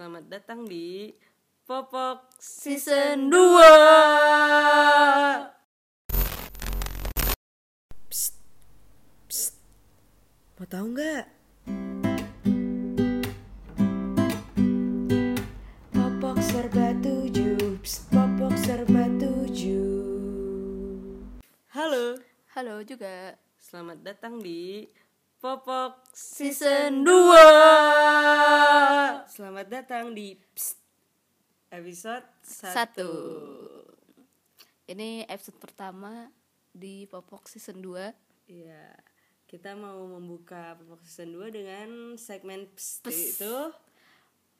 Selamat datang di Popok Season 2 Psst, psst. Mau tahu nggak? Popok serba tujuh. Psst, Popok serba tujuh. Halo. Halo juga. Selamat datang di Popok Season 2 Selamat datang di Psst, episode 1 Satu. Ini episode pertama di Popok Season 2 Iya Kita mau membuka Popok Season 2 dengan segmen Psst, itu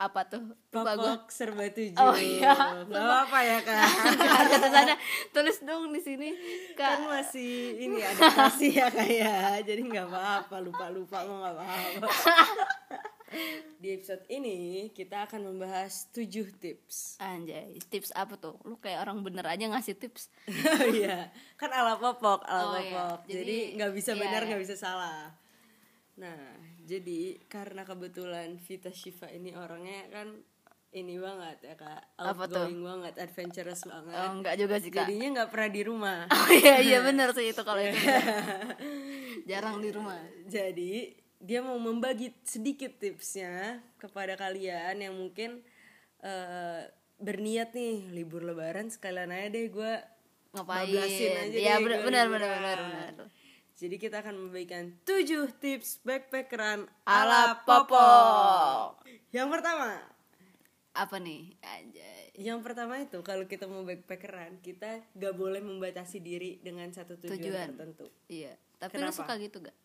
Apa tuh? Lupa Popok serba tujuh Oh, iya. Gak apa ya kak Ada tulisannya Tulis dong di sini Kan Kak masih ini adaptasi ya kayak Jadi nggak apa-apa Lupa-lupa mau nggak apa-apa Di episode ini kita akan membahas 7 tips Anjay Tips apa tuh? Lu kayak orang bener aja ngasih tips Iya, kan ala popok, ala Oh, iya. popok. Jadi Jadi, nggak bisa iya, benar, iya. nggak bisa salah. Nah, jadi karena kebetulan Vita Shiva ini orangnya kan ini banget ya kak, outgoing banget, adventurous banget. Oh enggak juga sih kak. Jadinya nggak pernah di rumah. Oh iya iya bener sih itu kalau itu. Bener. Jarang di rumah. Jadi dia mau membagi sedikit tipsnya kepada kalian yang mungkin eh, berniat nih libur lebaran sekalian aja deh gue Ngapain? aja Iya deh bener gua bener Jadi kita akan memberikan 7 tips backpackeran Ala Popok. Popok. Yang pertama, Apa nih? Anjay yang pertama itu kalau kita mau backpackeran, kita gak boleh membatasi diri dengan satu tujuan, Tujuan. tertentu. Iya Tapi lu Kenapa? suka gitu gak?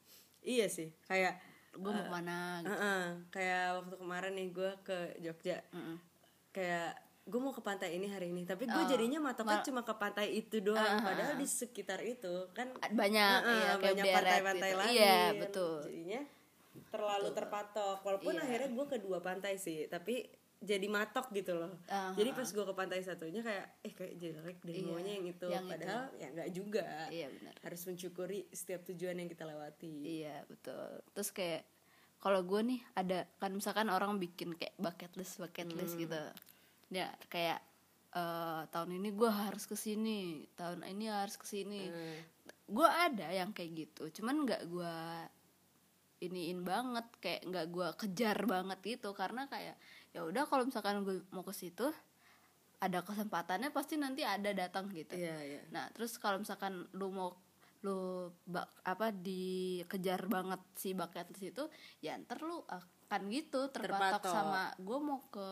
Iya sih, kayak Gue mau ke mana gitu Heeh, kayak waktu kemarin nih gue ke Jogja. Mm-mm. Kayak gue mau ke pantai ini hari ini, tapi gue Oh, jadinya matoknya cuma ke pantai itu doang. Ah, ah, Padahal di sekitar itu kan Banyak Heeh, iya, kayak banyak pantai-pantai gitu. lain. Iya betul Jadinya terlalu terpatok. Walaupun Iya. akhirnya gue ke dua pantai sih, tapi jadi matok gitu loh. Ah, Jadi pas gue ke pantai satunya kayak eh kayak jelek deh Iya, maunya yang itu. yang itu. Padahal ya nggak juga. Iya benar Harus mencukuri setiap tujuan yang kita lewati. Iya betul Terus kayak kalau gue nih ada kan misalkan orang bikin kayak bucket list bucket list Hmm. gitu ya kayak eh, tahun ini gue harus ke sini tahun ini harus ke sini Hmm. gue ada yang kayak gitu cuman nggak gue iniin banget kayak nggak gue kejar banget gitu karena kayak ya udah kalau misalkan gue mau ke situ ada kesempatannya pasti nanti ada datang gitu Iya, iya. Nah, terus kalau misalkan lu mau lu bak, apa dikejar banget si bucket list itu, ya ntar lu akan gitu terpatok Terpatok. sama gue mau ke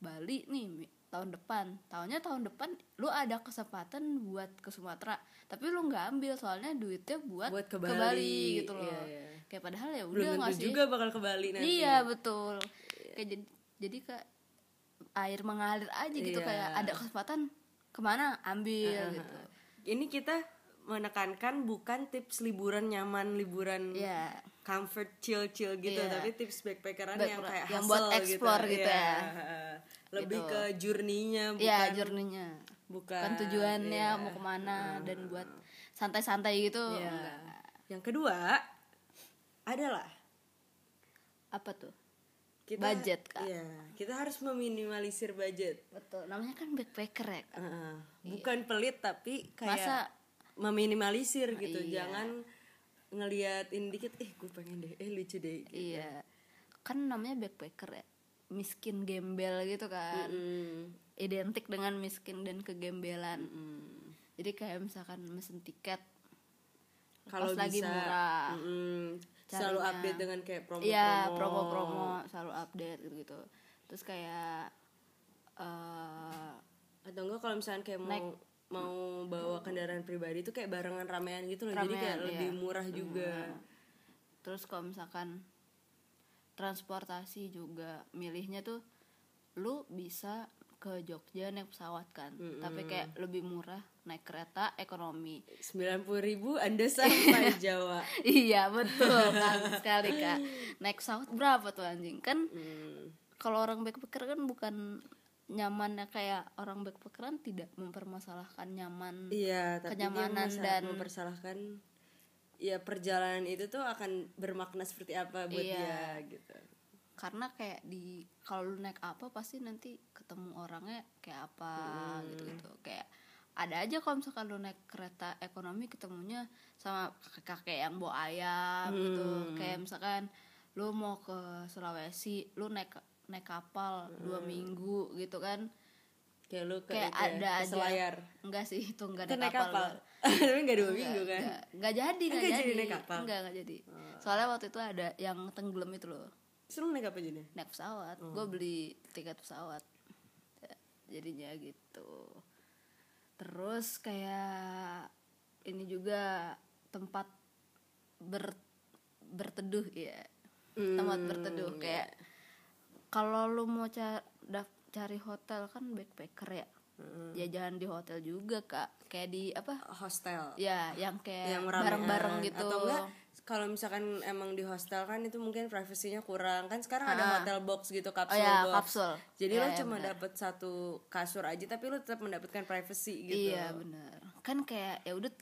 Bali nih tahun depan. Tahunnya tahun depan lu ada kesempatan buat ke Sumatera, tapi lu nggak ambil soalnya duitnya buat, Buat ke ke, Bali. Bali gitu loh. Iya, iya. Kayak padahal ya udah nggak sih? juga bakal ke Bali nanti. Iya, betul. Kayak jadi jadi kayak air mengalir aja gitu Iya. kayak ada kesempatan ke mana ambil gitu. Ini kita menekankan bukan tips liburan nyaman, liburan Iya. comfort chill chill gitu, Iya. tapi tips backpackeran Back- yang kayak yang buat explore gitu Iya. ya. Lebih Gitu. ke journey-nya bukan Iya, journey-nya. bukan Kan tujuannya iya. mau ke mana dan buat santai-santai gitu. Iya. enggak. Yang kedua adalah Apa tuh? kita Budget, Kak. Iya, kita harus meminimalisir budget. Betul. Namanya kan backpacker ya, Kak. Heeh. bukan pelit tapi kayak Masa meminimalisir gitu. Iya. Jangan ngelihat ini dikit, eh gue pengen deh, eh lucu deh. Gitu. iya. Kan namanya backpacker ya. Miskin gembel gitu kan. Mm. Identik dengan miskin dan kegembelan. Mm. Jadi kayak misalkan mesen tiket Kalau lagi bisa, murah. mm, selalu Carinya. update dengan kayak promo Iya, promo-promo selalu update gitu-gitu. Terus kayak eh atau enggak kalau misalnya kayak mau mau bawa kendaraan pribadi itu kayak barengan ramean gitu loh. Jadi kayak Ramean, lebih iya. murah juga. Terus kalau misalkan transportasi juga milihnya tuh lu bisa ke Jogja naik pesawat kan? Tapi kayak lebih murah naik kereta ekonomi. Sembilan puluh ribu anda sampai Jawa. Iya betul. Kan sekali kak. Naik pesawat berapa tuh anjing? Kan Hmm. kalau orang backpacker kan bukan nyamannya kayak orang backpackeran tidak mempermasalahkan nyaman iya tapi Kenyamanan dia dan- mempersalahkan ya perjalanan itu tuh akan bermakna seperti apa buat Iya. dia gitu. Karena kayak di kalau lu naik apa pasti nanti ketemu orangnya kayak apa gitu gitu kayak ada aja kalau misalkan lu naik kereta ekonomi ketemunya sama kakek-kakek yang bawa ayam gitu. Kayak misalkan lu mau ke Sulawesi lu naik naik kapal dua minggu gitu kan. Kayak lu ke kayak ya, ada ke aja. Selayar. Enggak sih itu enggak itu naik kapal, kapal. Tapi nggak dua Enggak, minggu kan? enggak, enggak jadi enggak Enggak jadi, jadi. naik kapal? Oh. enggak enggak jadi. Soalnya waktu itu ada yang tenggelam itu loh. Terus lu naik apa jadi? Naik pesawat. Oh. gue beli tiket pesawat. Ya, jadinya gitu. Terus kayak ini juga tempat ber berteduh ya tempat Hmm, berteduh iya. kayak kalau lu mau ca- daf- cari hotel kan backpacker ya. Hmm. ya jangan di hotel juga kak. Kayak di apa? Hostel. Ya yang kayak yang bareng-bareng gitu. atau enggak kalau misalkan emang di hostel kan itu mungkin privasinya kurang. Kan sekarang ada Ah. hotel box gitu oh kapsul ya box. kapsul jadi Ya, lo ya, cuma benar. dapet satu kasur aja tapi lo tetap mendapatkan privacy gitu. Iya bener kan kayak ya udah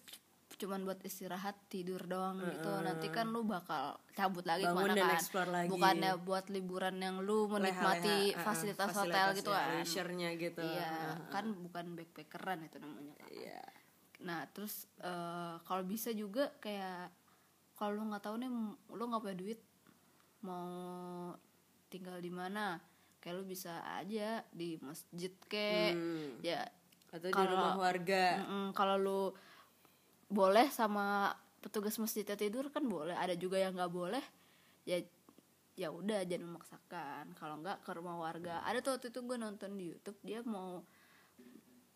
cuman buat istirahat tidur doang gitu. Nanti kan lu bakal cabut lagi ke mana kan. lagi. bukannya buat liburan yang lu menikmati Leha-leha, ah, fasilitas, fasilitas hotel gitu ya, kan. leisure-nya gitu. Iya kan bukan backpackeran itu namanya kan. Iya. Nah terus eh, kalau bisa juga kayak kalau lu nggak tahu nih lu nggak punya duit mau tinggal di mana kayak lu bisa aja di masjid kek. Hmm. ya atau di Kalau- rumah warga. Kalau lu boleh sama petugas masjidnya tidur kan boleh ada juga yang nggak boleh ya ya udah jangan memaksakan. Kalau nggak ke rumah warga. Ada tuh waktu itu gue nonton di YouTube dia mau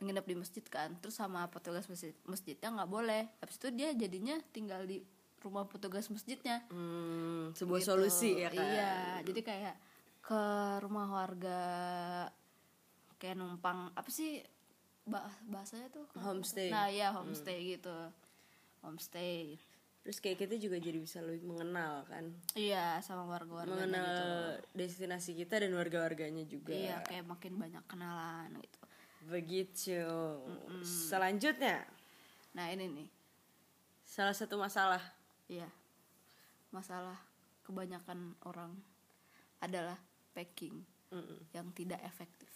nginep di masjid kan terus sama petugas masjid masjidnya nggak boleh. Habis itu dia jadinya tinggal di rumah petugas masjidnya. Hmm, sebuah gitu. solusi ya kan iya jadi kayak ke rumah warga kayak numpang apa sih bah- bahasanya tuh Homestay. nah ya homestay gitu. Homestay. Terus kayak kita juga jadi bisa lebih mengenal kan? Iya sama warga-warga mengenal gitu destinasi kita dan warga-warganya juga. Iya kayak makin banyak kenalan gitu. Begitu. Selanjutnya. Nah ini nih. Salah satu masalah. Iya. Masalah kebanyakan orang adalah packing Mm-mm. yang tidak efektif.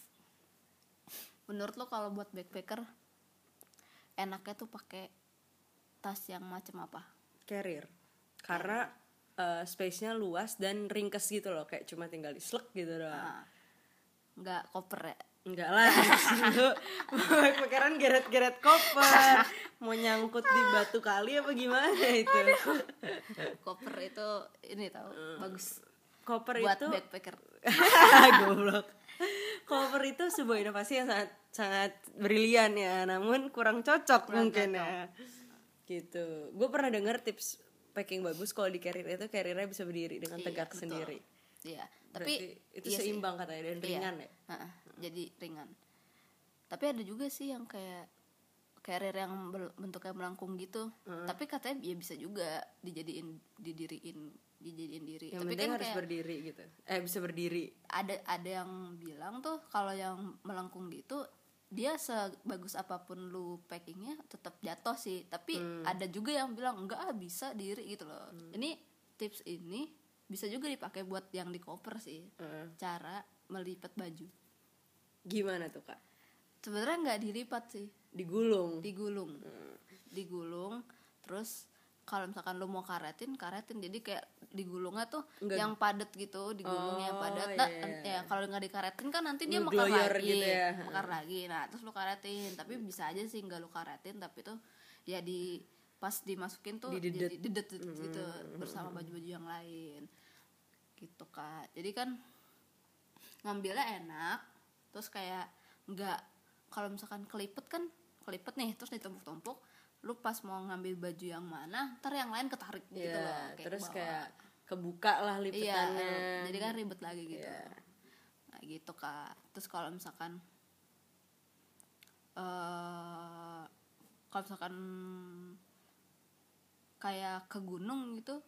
Menurut lo kalau buat backpacker enaknya tuh pakai tas yang macam apa? carrier. Karena eh, space-nya luas dan ringkes gitu loh kayak cuma tinggal di slek gitu doang. Nah, nggak koper ya? enggak lah pikiran geret-geret koper. Mau nyangkut di batu kali apa gimana itu? Koper itu ini tahu bagus koper buat itu backpacker. goblok koper itu sebuah inovasi yang sangat sangat brilian ya namun kurang cocok mungkin ya gitu gue pernah denger tips packing bagus kalau di carrier itu carriernya bisa berdiri dengan Iya, tegak betul. sendiri Iya, tapi itu iya sih. seimbang katanya dan Iya. ringan ya Ha-ha, jadi ringan. Tapi ada juga sih yang kayak carrier yang bentuknya melengkung gitu. Tapi katanya ya bisa juga dijadiin didiriin dijadiin diri. yang Tapi kan harus kayak berdiri gitu. Eh bisa berdiri. Ada ada yang bilang tuh kalau yang melengkung gitu dia sebagus apa pun lu packingnya tetap jatuh sih. Tapi ada juga yang bilang enggak ah, bisa diri gitu loh. Ini tips ini bisa juga dipakai buat yang di koper sih. Heeh. cara melipat baju. Gimana tuh kak? Sebenarnya nggak dilipat sih. Digulung. Digulung. Digulung terus kalau misalkan lu mau karetin karetin. Jadi kayak digulungnya tuh Nggak- yang padat gitu digulungnya Oh, padat. iya, nah, iya. ya kalau nggak dikaretin kan nanti dia mekar lagi. gitu ya. mekar lagi. Nah terus lu karetin. Tapi bisa aja sih nggak lu karetin tapi tuh ya di pas dimasukin tuh Didedet. jadi dedet gitu bersama baju-baju yang lain. Gitu kak. Jadi kan ngambilnya enak terus kayak nggak kalau misalkan kelipet kan kelipet nih terus ditumpuk-tumpuk lu pas mau ngambil baju yang mana ntar yang lain ketarik gitu Iya, loh kayak terus ke bawah. kayak kebuka lah iya lipetannya. jadi kan ribet lagi gitu. Iya. nah gitu kak. Terus kalau misalkan eh kalau misalkan kayak ke gunung gitu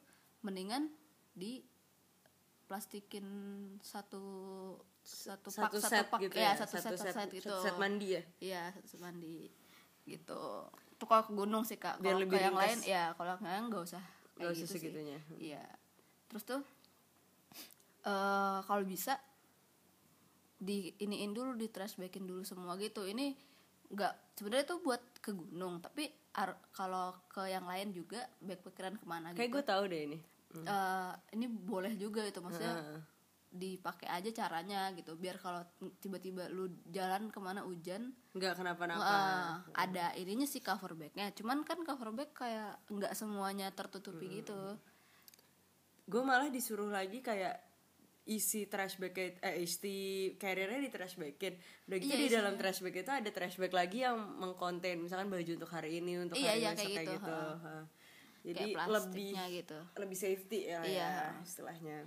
mendingan di plastikin satu satu pak satu satu set pak. gitu ya, ya satu, set, satu set gitu satu set mandi ya? Iya satu set mandi gitu itu kalau ke gunung sih kak. Kalau ke yang lain ya kalau yang nggak usah Nggak kayak usah gitu segitunya. iya. Terus tuh eh kalau bisa di iniin dulu di trash backin dulu semua gitu. Ini nggak sebenarnya tuh buat ke gunung tapi kalau ke yang lain juga backpackeran ke mana kayak gitu. gue tahu deh ini. Eh, ini boleh juga itu maksudnya Heeh. Dipakai aja caranya gitu. Biar kalau tiba-tiba lu jalan ke mana hujan nggak kenapa-napa. Eh, ada ininya sih cover bagnya cuman kan cover bag kayak nggak semuanya tertutupi gitu. Gue malah disuruh lagi kayak isi trash bag eh isi carriernya di trash bagin. Udah gitu Iya, di dalam trash bag itu ada trash bag lagi yang mengkonten misalkan baju untuk hari ini untuk Iya, hari iya, besok kayak kayak gitu, gitu, ha. ha. jadi kayak lebih gitu. lebih safety ya, Iya. ya istilahnya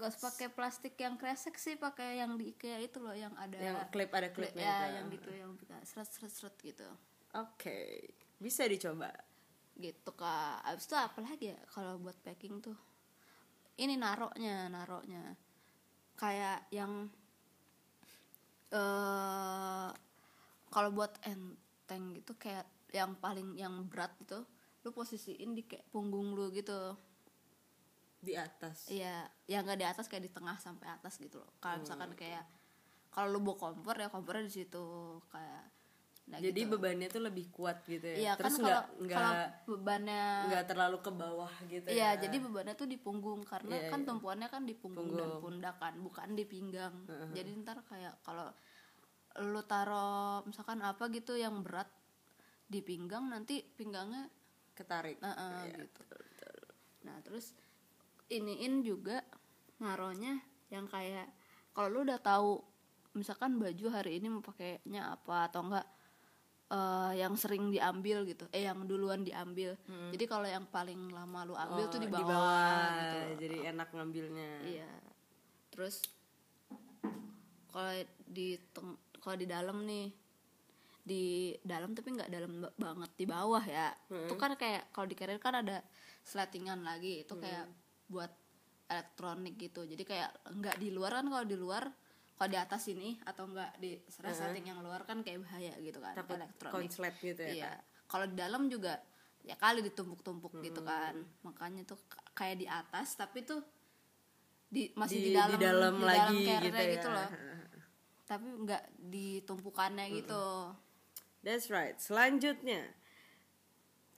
gak usah pakai plastik yang kresek sih pakai yang di IKEA itu loh yang ada yang klip ada klip- klipnya ya itu. yang gitu yang bisa seret seret seret gitu. Oke bisa dicoba. Gitu kak. Abis itu apa lagi ya kalau buat packing tuh? Ini naroknya naroknya. Kayak yang eh kalau buat enteng gitu kayak yang paling yang berat itu lu posisiin di kayak punggung lu gitu di atas iya yang nggak di atas kayak di tengah sampai atas gitu loh kalau misalkan kayak kalau lu bawa kompor ya kompornya di situ kayak nah jadi gitu. bebannya tuh lebih kuat gitu ya iya kan terus nggak kalau nggak bebannya nggak terlalu ke bawah gitu Iya, ya jadi bebannya tuh di punggung karena Iya, kan iya. tumpuannya kan di punggung, dan Punggung. pundak kan, bukan di pinggang. Jadi ntar kayak kalau lu taruh misalkan apa gitu yang berat di pinggang nanti pinggangnya ketarik eh, Iya, gitu. Nah, terus iniin juga naronya yang kayak kalau lu udah tahu misalkan baju hari ini mau pakainya apa atau enggak eh, yang sering diambil gitu eh yang duluan diambil. Jadi kalau yang paling lama lu ambil Oh, tuh di di bawah, bawah, gitu jadi enak ngambilnya. Iya. Terus kalau di kalau di dalam nih di dalam tapi nggak dalam ba- banget di bawah ya. Itu kan kayak kalau di carrier kan ada slatingan lagi itu kayak buat elektronik gitu. Jadi kayak nggak di luar kan kalau di luar kalau di atas ini atau enggak di resleting yang luar kan kayak bahaya gitu kan takut elektronik. konslet gitu ya iya. Kalau di dalam juga ya kali ditumpuk-tumpuk gitu kan. Makanya tuh kayak di atas tapi tuh di masih di, Di- dalam di dalam lagi carrier-nya gitu gitu ya. loh tapi nggak di tumpukannya gitu. That's right. Selanjutnya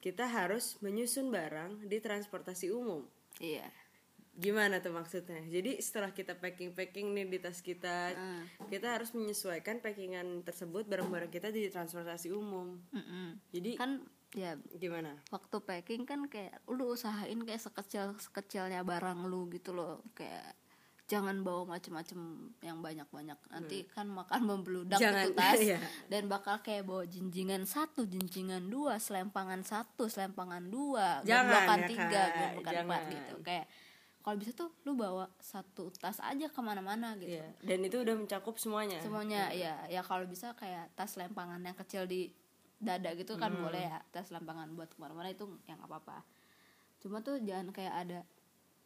kita harus menyusun barang di transportasi umum. iya Gimana tuh maksudnya? Jadi setelah kita packing-packing nih di tas kita, Hmm. kita harus menyesuaikan packingan tersebut barang-barang kita di transportasi umum. Mm-mm. Jadi kan ya gimana? waktu packing kan kayak lu usahain kayak sekecil sekecilnya barang lu gitu loh kayak jangan bawa macem-macem yang banyak-banyak nanti kan makan membludak Hmm. Jangan, itu tas iya. dan bakal kayak bawa jinjingan satu jinjingan dua selempangan satu selempangan dua Jangan, gemblokan ya, tiga Kak. gemblokan empat gitu kayak kalau bisa tuh lu bawa satu tas aja ke mana-mana gitu Iya. Dan itu udah mencakup semuanya. semuanya ya ya kalau bisa kayak tas lempangan yang kecil di dada gitu kan Hmm. boleh ya tas lempangan buat ke mana-mana itu yang apa apa cuma tuh jangan kayak ada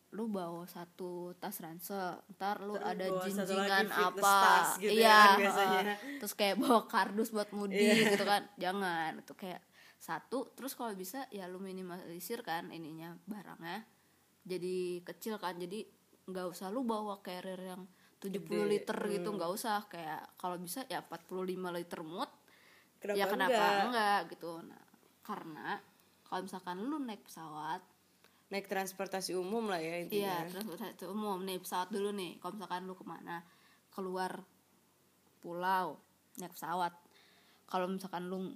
lu bawa satu tas ransel ntar lu Terus ada jinjingan apa gitu ya iya kan biasanya. heeh. terus kayak bawa kardus buat mudi Iya. gitu kan jangan itu kayak satu terus kalau bisa ya lu minimalisir kan ininya barangnya jadi kecil kan jadi nggak usah lu bawa carrier yang 70 Gede. liter gitu Hmm. nggak usah kayak kalau bisa ya 45 liter muat Kenapa ya kenapa enggak? enggak? gitu nah karena kalau misalkan lu naik pesawat Naik transportasi umum lah ya intinya. iya transportasi umum naik pesawat dulu nih kalau misalkan lu ke mana keluar pulau naik pesawat kalau misalkan lu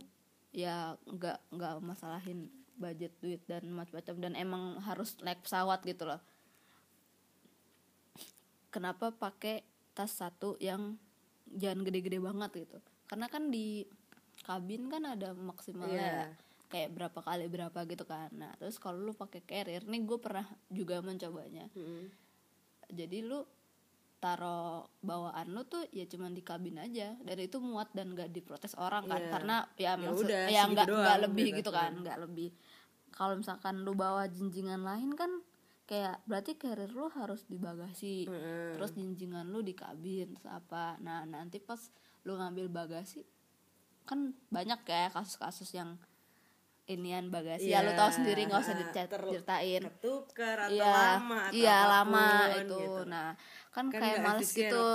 ya nggak nggak masalahin budget duit dan macam-macam dan emang harus naik pesawat gitu loh kenapa pakai tas satu yang jangan gede-gede banget gitu karena kan di kabin kan ada maksimalnya Iya. kayak berapa kali berapa gitu kan nah terus kalau lu pakai carrier nih gue pernah juga mencobanya Mm. jadi lu taro bawaan lu tuh ya cuman di kabin aja dan itu muat dan gak diprotes orang kan Iya. karena ya, Ya maksud udah, ya nggak nggak lebih gitu. gitu kan nggak lebih kalau misalkan lu bawa jinjingan lain kan kayak berarti carrier lu harus di bagasi Mm-mm. terus jinjingan lu di kabin terus apa nah nanti pas lu ngambil bagasi kan banyak ya kasus-kasus yang inian bagasi. Ya lu tahu sendiri nggak usah ah, dicet terl- ceritain. ketuker atau iya lama atau iya lama apa pun itu. gitu. nah kan, Kan kayak males gitu.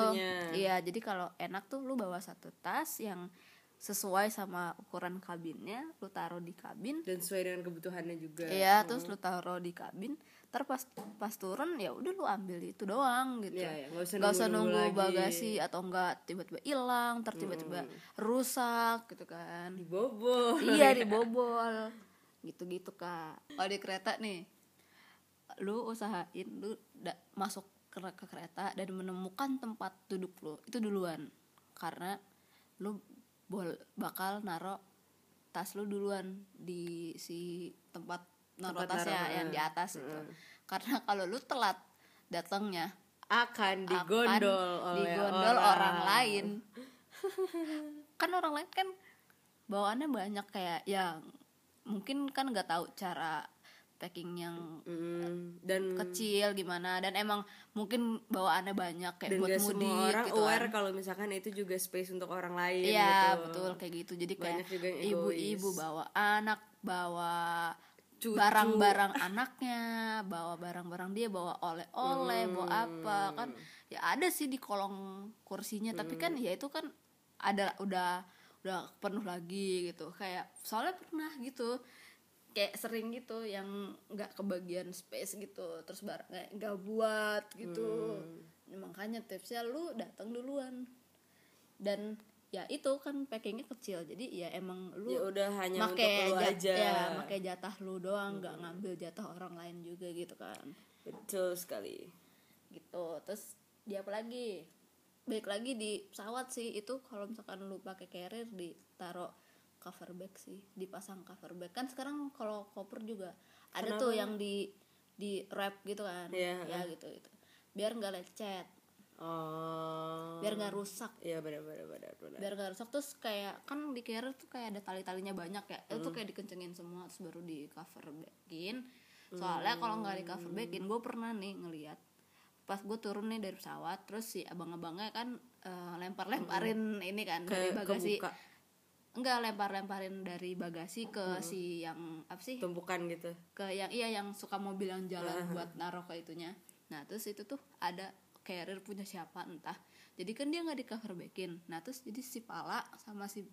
iya jadi kalau enak tuh lu bawa satu tas yang sesuai sama ukuran kabinnya lu taruh di kabin. Dan sesuai dengan kebutuhannya juga. Iya terus lu taruh di kabin ntar pas pas turun ya udah lu ambil itu doang gitu. Iya, iya, nggak usah Nggak usah nunggu lagi. bagasi atau enggak tiba-tiba hilang ntar tiba-tiba rusak gitu kan. Dibobo iya dibobol. Gitu-gitu kak. Kalau di kereta nih lu usahain lu da- masuk ke, ke kereta dan menemukan tempat duduk lu itu duluan. Karena lu bol bakal naro tas lu duluan di si tempat tasnya naro, yang di atas itu karena kalau lu telat datangnya akan akan digondol oleh digondol orang. lain kan orang lain kan bawaannya banyak kayak yang mungkin kan nggak tahu cara packing yang Mm, dan kecil gimana dan emang mungkin bawaannya banyak kayak dan buat mudik semua orang gitu aware kan. kalau misalkan itu juga space untuk orang lain Iya gitu. betul kayak gitu jadi kayak ibu-ibu bawa anak bawa. Barang-barang anaknya bawa barang-barang dia bawa oleh-oleh bawa Hmm. apa kan? Ya ada sih di kolong kursinya tapi kan ya itu kan ada udah udah penuh lagi gitu. Kayak soalnya pernah gitu kayak sering gitu yang nggak kebagian space gitu terus barangnya nggak buat gitu. Ya, makanya tipsnya lu datang duluan. Dan ya itu kan packingnya kecil jadi ya emang lu ya udah hanya make untuk lu ja- aja. ya make jatah lu doang nggak ngambil jatah orang lain juga gitu kan. Betul sekali. Gitu terus dia apa lagi? Baik lagi di pesawat sih itu kalau misalkan lu pakai carrier ditaruh cover bag sih dipasang cover bag. Kan sekarang kalau koper juga ada tuh yang di di wrap gitu kan. Iya, ya gitu gitu. Biar nggak lecet oh. Biar nggak rusak. Iya benar benar benar benar. Biar gak rusak terus kayak kan di carrier tuh kayak ada tali-talinya banyak ya. Itu kayak dikencengin semua terus baru di cover bagin soalnya kalau nggak di cover bagin gue pernah nih ngeliat pas gue turun nih dari pesawat terus si abang-abangnya kan eh, lempar-lemparin ini kan dari ke bagasi. kebuka. Enggak lempar-lemparin dari bagasi ke si yang apa sih? Tumpukan gitu. Ke yang iya yang suka mobil yang jalan buat naruh ke itunya. Nah terus itu tuh ada carrier punya siapa entah. Jadi kan dia nggak di cover backin. Nah terus jadi si pala sama si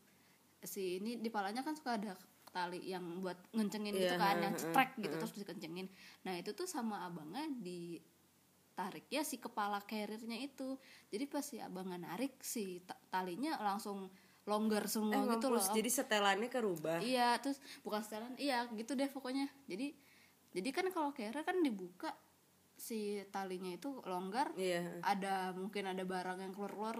si ini di palanya kan suka ada tali yang buat ngencengin gitu Iya, kan yang cetrek gitu terus dikencengin. Nah itu tuh sama abangnya ditarik ya si kepala carriernya itu. Jadi pas si abangnya narik si ta- talinya langsung longgar semua eh, gitu mampus. loh. Jadi setelannya kerubah. Iya, terus bukan setelan, iya gitu deh pokoknya. Jadi jadi kan kalau carrier kan dibuka si talinya itu longgar, iya ada mungkin ada barang yang keluar-keluar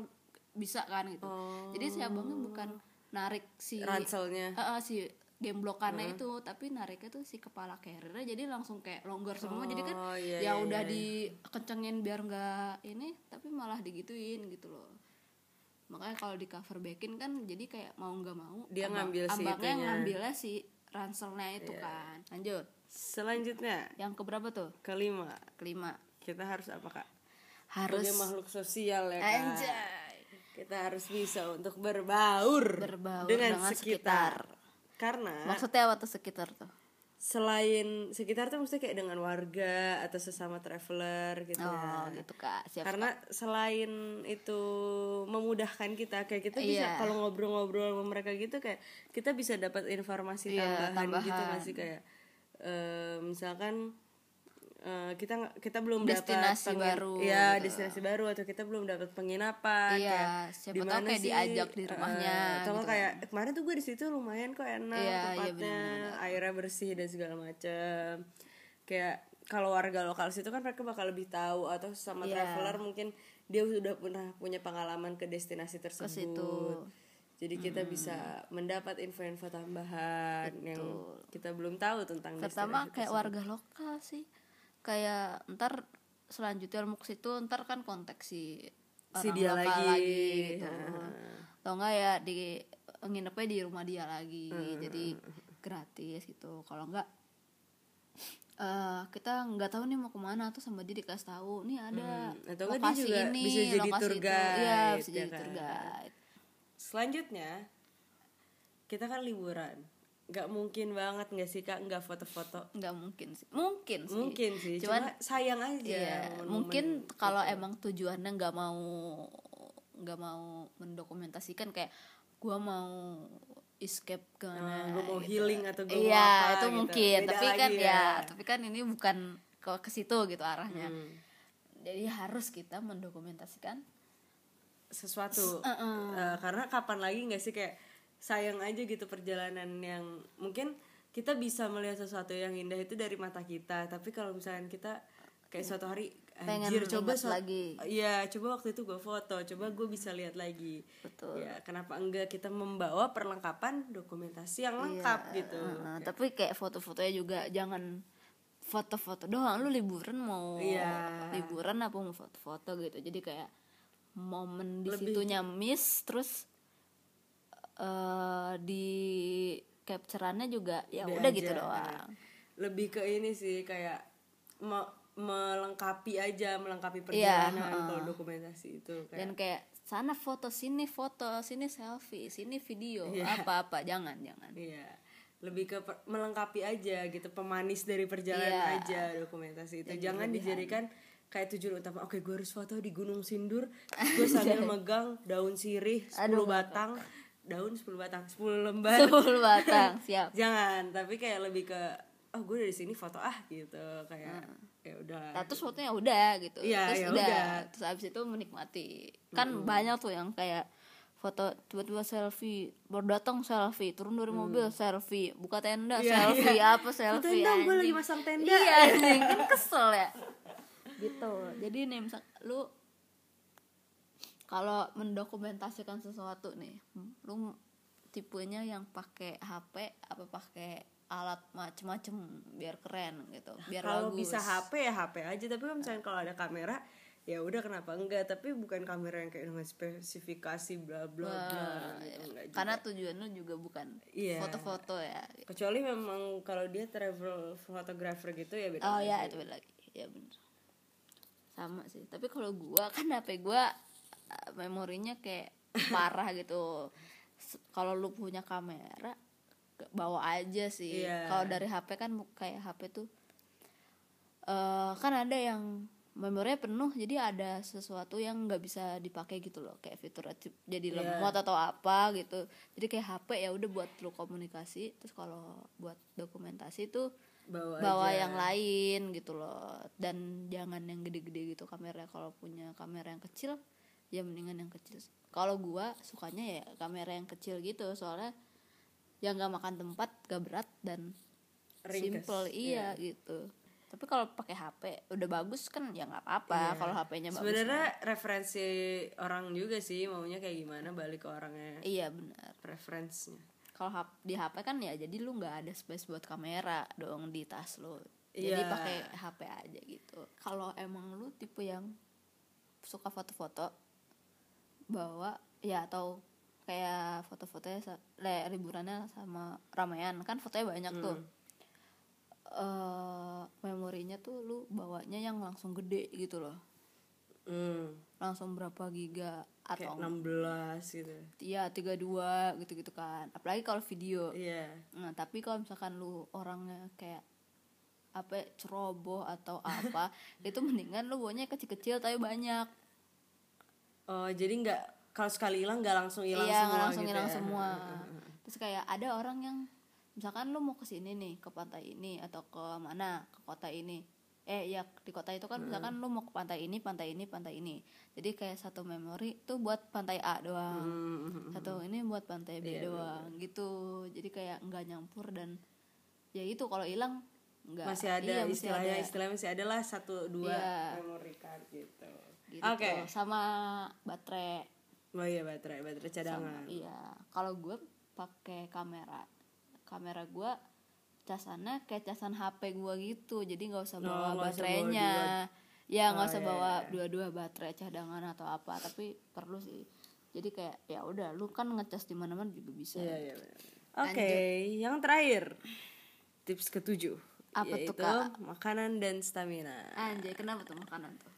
bisa kan gitu. Oh. Jadi si abangnya bukan narik si ranselnya Eh, eh, si gemblokannya itu, tapi nariknya tuh si kepala carriernya jadi langsung kayak longgar semua. jadi kan Oh, iya, ya iya, udah iya. dikencengin biar nggak ini, tapi malah digituin gitu loh. Makanya kalau di cover backin kan jadi kayak mau nggak mau Dia abang- ngambil si abangnya itunya. Iya. ngambilnya si ranselnya itu kan. Lanjut. Selanjutnya Yang keberapa tuh? kelima Kelima. kita harus apa kak Harus sebagai makhluk sosial ya kak anjay. kita harus bisa untuk berbaur, Berbaur dengan, dengan sekitar. karena Maksudnya apa tuh sekitar tuh? selain sekitar tuh mesti kayak dengan warga atau sesama traveler gitu Oh, ya gitu Kak. Siap. karena selain itu memudahkan kita kayak kita bisa Iya. kalau ngobrol-ngobrol sama mereka gitu kayak kita bisa dapat informasi Iya, tambahan, gitu tambahan. masih kayak eh, misalkan eh, kita kita belum dapat Destinasi pengin- baru ya gitu. destinasi baru atau kita belum dapat penginapan Iya, kayak siapa tahu kayak sih, diajak di rumahnya atau gitu kayak "Eh, kemarin tuh gue di situ lumayan kok enak Iya, iya, tempatnya bener-bener. airnya bersih dan segala macam kayak kalau warga lokal situ kan mereka bakal lebih tahu atau sama Iya. traveler mungkin dia sudah pernah punya pengalaman ke destinasi tersebut situ. Jadi kita bisa mendapat info-info tambahan yang kita belum tahu tentang Pertama kayak warga lokal sih. Kayak ntar selanjutnya mau ke situ ntar kan konteks si Si orang dia lokal lagi. gitu. Atau enggak ya di nginepnya di rumah dia lagi. Jadi gratis gitu. Kalau enggak eh kita nggak tahu nih mau ke mana tuh sama dia dikasih tahu nih ada Hmm, atau enggak dia lokasi juga ini bisa jadi lokasi tour itu guide, iya bisa ya jadi kan? tour guide selanjutnya kita kan liburan nggak mungkin banget nggak sih kak nggak foto-foto nggak mungkin sih mungkin sih mungkin sih Cuman- cuma sayang aja Iya, mungkin gitu. kalau emang tujuannya nggak mau nggak mau mendokumentasikan kayak gua mau escape ke mana gue mau gitu. healing atau gue iya mau apa itu gitu. mungkin Beda tapi kan lagi ya tapi kan ini bukan ke ke situ gitu arahnya Hmm. jadi harus kita mendokumentasikan sesuatu. Eh, karena kapan lagi nggak sih kayak sayang aja gitu perjalanan yang mungkin kita bisa melihat sesuatu yang indah itu dari mata kita. Tapi kalau misalnya kita kayak suatu hari Pengen anjir coba suat- lagi. iya coba waktu itu gue foto coba gue bisa lihat lagi. Betul. ya kenapa enggak kita membawa perlengkapan dokumentasi yang lengkap gitu. Nah, tapi kayak foto-fotonya juga jangan foto-foto doang. Lu liburan mau Iya. liburan apa mau foto-foto gitu. Jadi kayak momen di Lebih- situnya miss terus eh di capturannya juga ya Udah gitu doang lebih ke ini sih kayak me- melengkapi aja melengkapi Iya, perjalanan heeh. kalau dokumentasi itu kayak dan kayak sana foto sini foto sini selfie sini video Iya. apa-apa jangan jangan Iya, lebih ke melengkapi aja gitu, pemanis dari perjalanan Iya. aja dokumentasi itu. Jangan dijadikan kayak tujuan utama. Oke, gue harus foto di Gunung Sindur, gue sambil megang daun sirih 10 batang, daun 10 batang, 10 lembar. sepuluh batang siap Jangan, tapi kayak lebih ke oh gue dari sini foto ah gitu kayak ya udah. Nah, terus fotonya udah gitu Iya, terus ya udah. udah. terus abis itu menikmati kan banyak tuh yang kayak foto tiba-tiba selfie baru datang selfie turun dari mobil selfie buka tenda. Iya, selfie iya. apa selfie dong, gue lagi masang tenda. iya kan kesel ya gitu. Jadi nih misal lu kalau mendokumentasikan sesuatu nih lu tipenya yang pakai HP apa pakai alat macem-macem biar keren gitu biar kalau bisa HP ya HP aja tapi kalau misalnya kalau ada kamera ya udah kenapa enggak? Tapi bukan kamera yang kayak dengan spesifikasi bla bla bla gitu, enggak juga. karena tujuan lu juga bukan Iya. foto-foto ya. Kecuali memang kalau dia travel photographer gitu ya beda oh lagi. ya itu beda lagi. Ya bener sama sih. Tapi kalau gua kan HP gua eh, memorinya kayak parah gitu. Kalau lu punya kamera bawa aja sih. Iya. kalau dari HP kan kayak HP tuh eh kan ada yang memorinya penuh jadi ada sesuatu yang nggak bisa dipakai gitu loh. Kayak fitur jadi Iya. lemot atau apa gitu. Jadi kayak HP ya udah buat lu komunikasi. Terus kalau buat dokumentasi tuh bawa, bawa aja. yang lain gitu loh. Dan jangan yang gede-gede gitu kamera kalau punya kamera yang kecil ya mendingan yang kecil kalau gua sukanya ya kamera yang kecil gitu. Soalnya yang gak makan tempat gak berat dan Ringkes, simple. Iya gitu. Tapi kalau pakai HP udah bagus kan ya nggak apa-apa. Kalau HP-nya bagus sebenarnya referensi orang juga sih. Maunya kayak gimana balik ke orangnya. Iya benar. Preferensinya kalau di HP kan ya jadi lu nggak ada space buat kamera dong di tas lu. Jadi Iya. pakai HP aja gitu. Kalau emang lu tipe yang suka foto-foto bawa ya atau kayak foto-fotonya sa- le, liburannya sama ramean kan fotonya banyak tuh. Eh memorinya tuh lu bawanya yang langsung gede gitu loh. Hmm, langsung berapa giga kayak atau 16 gitu. Ya 32 gitu-gitu kan. Apalagi kalau video. Iya. Nah, tapi kalau misalkan lu orangnya kayak apa ceroboh atau apa itu mendingan lu bawanya kecil-kecil tapi banyak. Oh jadi nggak kalau sekali hilang nggak langsung hilang iya semua langsung gitu hilang ya. semua. Terus kayak ada orang yang misalkan lu mau ke sini nih ke pantai ini atau ke mana ke kota ini eh ya di kota itu kan misalkan lu mau ke pantai ini pantai ini pantai ini. Jadi kayak satu memori tuh buat pantai A doang. Hmm, satu ini buat pantai B Iya, doang gitu. Jadi kayak nggak nyampur dan ya itu kalau hilang nggak masih ada iya, masih istilahnya ada. istilahnya masih ada lah satu dua Iya. memory card gitu. Gitu. oke. sama baterai. Oh iya baterai baterai cadangan. Iya. Kalau gue pakai kamera. Kamera gue casannya kayak casan HP gue gitu jadi nggak usah Oh, bawa nggak usah bawa baterainya dua. ya nggak Oh, usah iya, bawa iya. dua-dua baterai cadangan atau apa tapi perlu sih jadi kayak ya udah lu kan ngecas di mana-mana juga bisa Iya, iya. Oke, yang terakhir tips ketujuh Apa tuh, yaitu Kak? makanan dan stamina. anjay kenapa tuh makanan tuh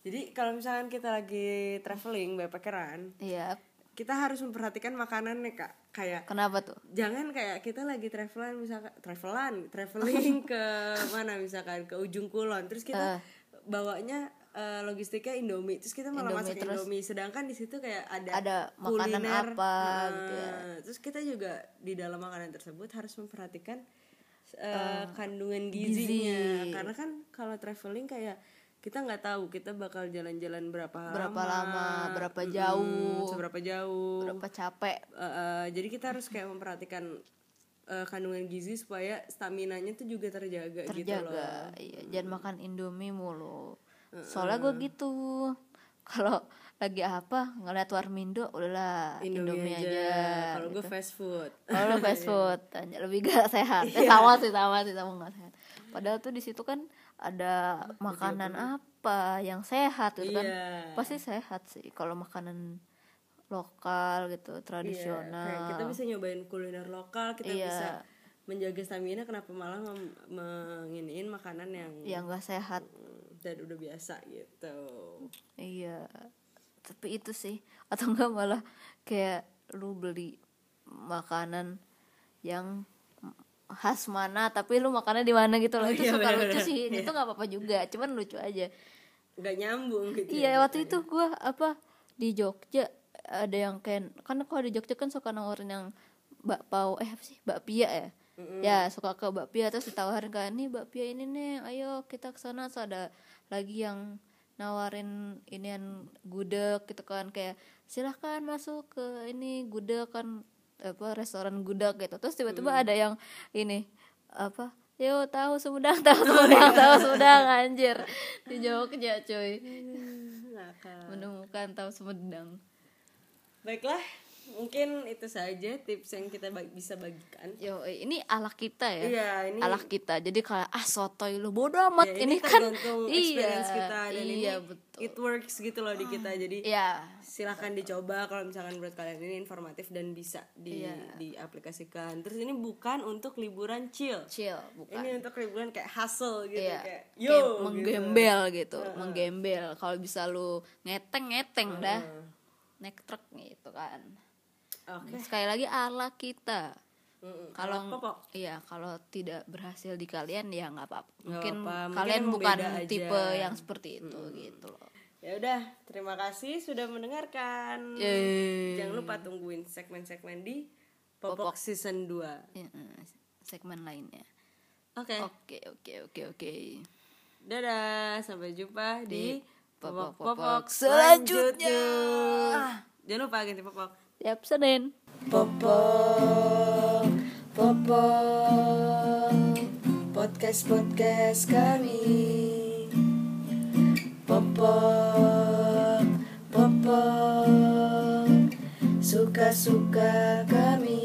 Jadi kalau misalkan kita lagi traveling backpackeran, iya kita harus memperhatikan makanannya kak. Kayak kenapa tuh? jangan kayak kita lagi travelan misalkan travelan traveling ke mana misalkan ke ujung kulon. Terus kita bawanya eh, logistiknya Indomie. Terus kita malah Indomie masak terus- Indomie. Sedangkan di situ kayak ada Ada makanan kuliner, apa eh, gitu ya. terus kita juga di dalam makanan tersebut harus memperhatikan eh, kandungan gizinya. karena kan kalau traveling kayak kita nggak tahu kita bakal jalan-jalan berapa berapa lama, lama berapa jauh. seberapa jauh. Berapa capek. Eh, eh, jadi kita harus kayak memperhatikan eh, kandungan gizi supaya stamina nya tuh juga terjaga, gitu loh. jaga iya. Jangan makan indomie mulu. Soalnya gue gitu. Kalau lagi apa ngeliat warmindo udahlah Indomie, indomie, aja. aja, Kalau gue gitu. fast food. kalau fast food tanya lebih gak sehat. Eh, sama sih sama sih sama gak sehat padahal tuh di situ kan ada makanan apa yang sehat gitu kan Iya. pasti sehat sih kalau makanan lokal gitu Iya, tradisional kayak kita bisa nyobain kuliner lokal, kita Iya. bisa menjaga stamina. Kenapa malah menginiin makanan yang yang gak sehat mm, dan udah biasa gitu. Iya, tapi itu sih atau enggak malah kayak lu beli makanan yang khas mana tapi lu makannya di mana gitu loh. Itu iya, suka bener-bener. lucu sih. Itu nggak apa-apa juga cuman lucu aja. Nggak nyambung gitu. iya waktu itu gua apa di Jogja ada yang kayak kan kalau di Jogja kan suka nawarin yang bakpao eh apa sih bakpia ya? Ya suka ke bakpia terus ditawarin kan nih bakpia ini nih ayo kita ke sana. Terus ada lagi yang nawarin inian gudeg gitu kan kayak silahkan masuk ke ini gudeg kan apa restoran gudeg gitu. Terus tiba-tiba ada yang ini apa yo tahu Sumedang tahu Sumedang tahu Sumedang anjir. Di Jogja cuy. Ngakak. menemukan tahu Sumedang. Baiklah, mungkin itu saja tips yang kita bag- bisa bagikan. Yo, eh, ini ala kita ya. Iya, ini ala kita. Jadi kayak ah sotoy lu bodo amat. Ya, ini, kan tergantung iya, kita dan iya, ini betul. it works gitu loh di kita. Jadi Iya. silahkan dicoba kalau misalkan menurut kalian ini informatif dan bisa di Iya. diaplikasikan. Terus ini bukan untuk liburan chill. Chill, bukan. Ini untuk liburan kayak hustle gitu Iya. kayak Kayak yo gitu. menggembel gitu, menggembel. Kalau bisa lu ngeteng ngeteng dah. Heeh. Naik truk gitu kan. Oke. Sekali lagi ala kita. Mm-mm. Kalau Popok. iya kalau tidak berhasil di kalian ya nggak apa-apa. Mungkin kalian bukan aja. tipe yang seperti itu gitu loh. Ya udah, terima kasih sudah mendengarkan. Yeay. Jangan lupa tungguin segmen-segmen di Popok, season 2. Ya, eh, segmen lainnya. Oke. Oke, oke, oke, oke. Dadah, sampai jumpa di, Di popok-popok popok-popok selanjutnya. selanjutnya. Jangan lupa ganti popok. Tiap Senin. Popok, popok, podcast podcast kami. Popok, popok, suka suka kami.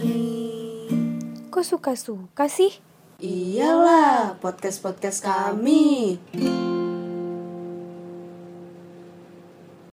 Kok suka-suka sih? Iyalah, podcast podcast kami.